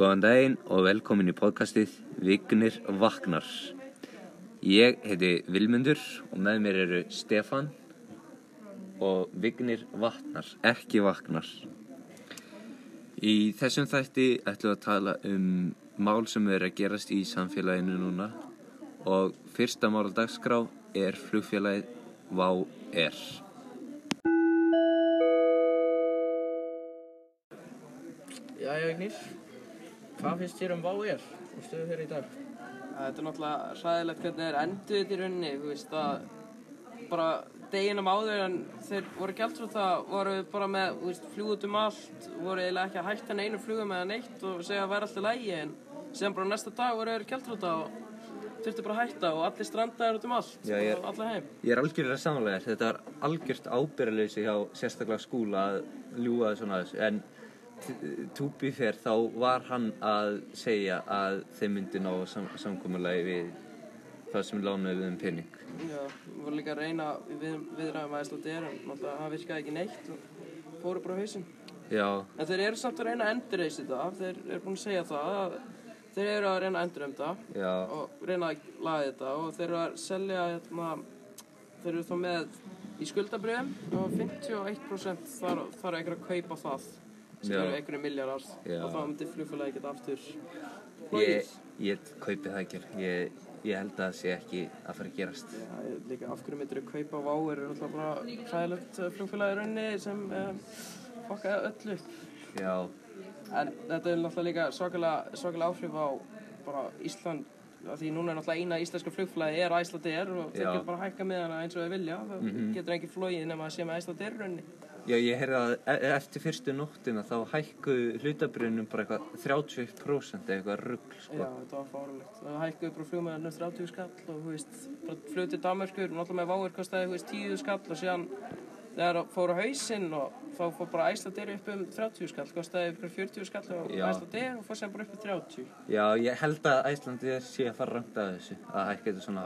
Góðan daginn og velkomin í podcastið Vignir Vaknar. Ég heiti Vilmundur og með mér eru Stefan og Vignir Vaknar, ekki Vaknar. Í þessum þætti ætlum við að tala um mál sem er að gerast í samfélaginu núna og fyrsta mál dagskrá er flugfélagið Vá Air. Jæja, Vignir. Hvað finnst þér um Vá-Air og stöðu þeirra í dag? Þetta er náttúrulega hræðilegt hvernig þeir enduðu þetta í rauninni, þú veist að bara deginum áður en þeir voru gjaldfrúta voru bara með, þú veist, flug út um allt, voru eiginlega ekki að hætta henni einu flugum eða neitt og segja að væri alltaf lægi en sem bara næsta dag voru þeir gjaldfrúta og þurftu bara að hætta og allir strandaður út um allt Já, er- og allir heim. Ég er algjörlega samanlega þetta er algjört ábyrðaleysi hjá sérstaklega skúla að ljúga svona þessu en túbi fyrr þá var hann að segja að þeim myndi ná sam samkommulagi við það sem lánaði við um pening. Já, við vorum líka að reyna við, viðræðum að Íslandir en náttúrulega það virkaði ekki neitt og fóru bara á hausinn. Já, En þeir eru samt að reyna að endurreisa þetta, þeir eru búin að segja það að þeir eru að reyna að endur þetta já, og reyna að laga þetta og þeir eru að selja hérna, þeir eru þá með í skuldabröðum og 51% þarf, þarf einhver að kaupa það sem eru einhverju milljarar Já. og þá myndi flugfélagi geta aftur ég, ég kaupi það ekki. Ég, ég held að það sé ekki að fara að gerast. Já, ég- líka af hverju myndir þú kaupa Vá er náttúrulega bara hræðilegt flugfélagi í rauninni sem um, fokkaði öllu. Já, En þetta er náttúrulega líka svakalega, áhrif á bara Ísland því núna er náttúrulega eina íslenska flugfélagi er Æslandir og þeir geta bara hækka með hana eins og þeir vilja. Það Mhm. getur engin flogið nema að sé með Æslandir raunni já ég heyrði að e eftir fyrstu nóttina þá hækku hlutabrinnum bara eitthvað 31% eða eitthvað rugg Já, sko. þetta var fárulegt það hækkuðu bara flugmeðan 30 skall og þú veist, bara flug til Danmarkur náttúrulega með Váir kostaði þú veist 10 skall og síðan þegar það fór á hausinn og þá fór bara Æslandir upp um 30 skall kostaði ykkur 40 skall Já. Æslandir og fór sem bara upp um 30 Já, ég held að Æslandi sé að fara að þessu að hækka þetta svona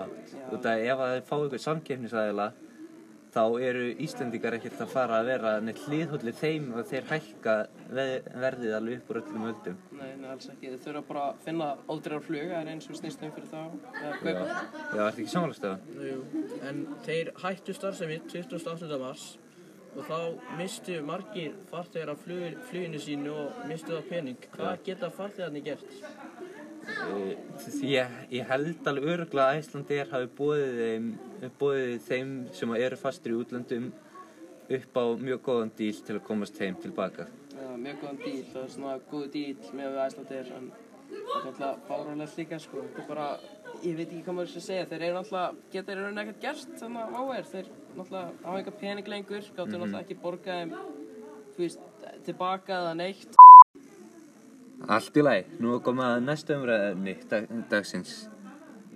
þá eru Íslendingar ekkert að fara að vera neitt hliðhullir þeim og þeir hækka ve- verðið alveg upp úr öllum öldum. Nei, nei, alls ekki. Þið þurfa bara að finna ódýrar flug, það er eins og snýst um fyrir þá. Eða Já, kaupa. já ertu ekki samanlægstafa? Jú, en þeir hættu starfsemi 28. mars og þá mistu margir farþegar af flug, fluginu sínu og mistu það pening. Hvað geta farþegarnir gert? Því ég, ég held alveg öruglega að Æslandi hafi bóðið þeim, þeim sem eru fastur í útlöndum upp á mjög góðan díl til að komast heim tilbaka. Já, mjög góðan díl, það er svona góð díl með við Æslandir, en það er alltaf fáránlegt líka, sko. Þetta er bara, ég veit ekki hvað maður skal segja, þeir eru náttúrulega, geta þeir eru ekkert gert, þannig að áver. Þeir náttúrulega hafa eitthvað pening lengur, gáttu náttúrulega ekki borgað þeim, þú veist, tilbaka eða neitt. Allt í lagi, nú er komið að næsta umræðinni dag, dagsins.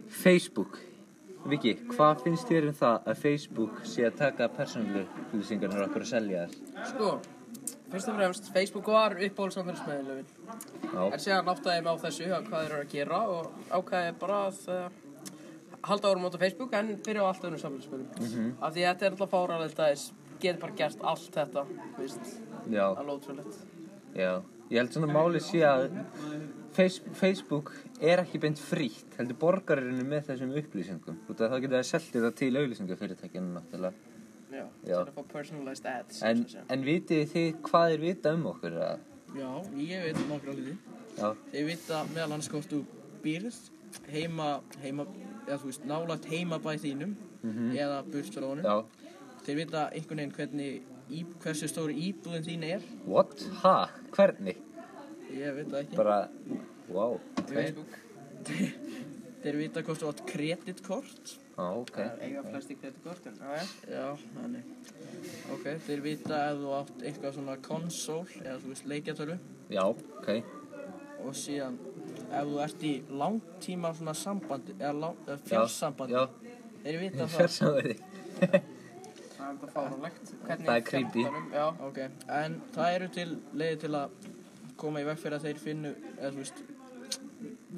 Facebook. Viki, hvað finnst þér um það að Facebook sé að taka persónuleg upplýsingarnar okkur að selja þær? Sko, fyrst og fremst, Facebook var uppbólsamfélagsmeðlöfin. Já, En síðan áttaði ég mig á þessu að hvað þeir eru að gera og ákvaði bara að uh, halda árum út á Facebook en byrja á allt öðrum samfélagsmiðlum. Mhm. Af því þetta er alltaf fáralegt að þeir geti bara gert allt þetta, veist, já, alveg ótrúlegt. já. Ég held svona máli sé að face, Facebook er ekki beint frítt, heldur borgarinu með þessum upplýsingum. Út af þá getur það seltið það til auðlýsingafyrirtækinu náttúrulega. Já, Já. er ads. En, en vitið þið hvað þeir vita um okkur? Að, Já, ég veit nokkra hluti. já, Þeir vita meðal hans hvort þú býrð heima, heima, eða þú veist, nálægt heimabæð þínum eða burt frá honum. já. Þeir vita einhvern veginn hvernig, í, hversu stóri íbúðin þín er. What? Ha? Hvernig? Ég veit það ekki. Bara, wow. Facebook, Þeir vita hvort þú átt kreditkort. Já, ok. það er eiga flest í kreditkortin. Já, já. Já, þannig. Ok, þeir vita ef þú átt eitthvað svona konsól eða þú veist leikjartölu Já, ok. og síðan ef þú ert í langtíma svona sambandi eða, lang, eða fjarsambandi Já, þeir vita það. fjarsamöði. Það er þetta. Hvernig Það er creepy. Já, Ok, en það eru til leiði til að koma í veg fyrir að þeir finnu eða þú veist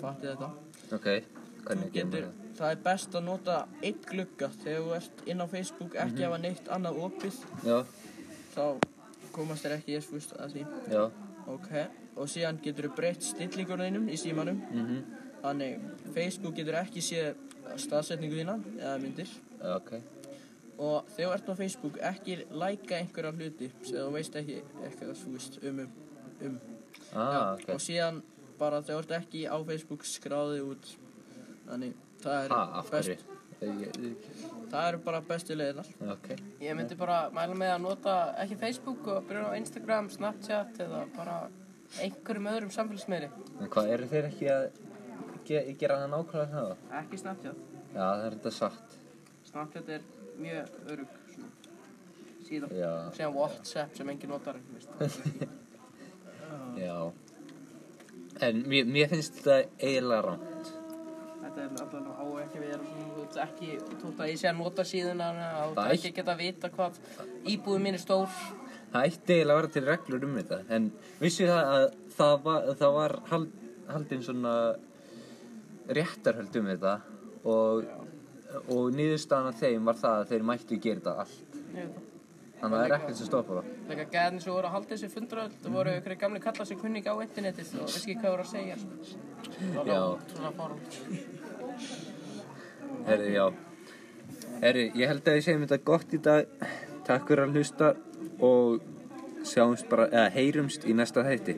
fattið þetta. Ok, hvernig getur, það? það er best að nota eitt glugga þegar þú ert inn á Facebook ekki hafa neitt annað opið Já, þá komast þeir ekki ég veist að því já, Ok, og síðan getur þú breytt stillingunum í símanum. Mhm. Þannig, Facebook getur ekki séð staðsetningu þína eða myndir. Ok. Og þegar þú ert á Facebook, ekki læka einhverja hluti sem þú veist ekki eitthvað, veist, um, um, um. Ah, Já, ok. Og síðan bara þú ert ekki á Facebook, skráði út. Þannig, það er Ha, af hverju? Ég- ég- Það eru bara bestu leiðinar. Ok. Ég myndi bara mæla með að nota ekki Facebook og byrja á Instagram, Snapchat eða bara einhverjum öðrum samfélagsmiðli. En hvað, eru þeir ekki að ge gera það nákvæmlega það? Ekki Snapchat. Já, það er þetta satt. Snapchat er mjög örug síðan. Já, Síðan WhatsApp sem enginn notar. veist. já. En mér, mér finnst þetta eiginlega rámt. Þetta er alveg á ekki vera svona, þú veist ekki, þú veist að ég sé að nota síðuna, þú Það veist ekki geta að vita hvað íbúðin mín er stór. Það ætti eiginlega að vera til reglur um þetta. En vissu það að það var, það var hald, haldin svona réttarhöld um þetta og, og niðurstaðan af þeim var það að þeir mættu gera þetta allt. Ég veit það. Þannig að það er ekkert sem stoppar það. Þegar gæðin sem voru að halda þessi fundraöld, það voru ykkur gamli kallar sem kunni ekki á internetið og vissi ekki hvað voru að segja. Það Já. svona fárum. Herri, já. Herri, ég held að við segjum þetta gott í dag. Takk fyrir að hlusta og sjáumst bara, eða heyrumst í næsta þætti.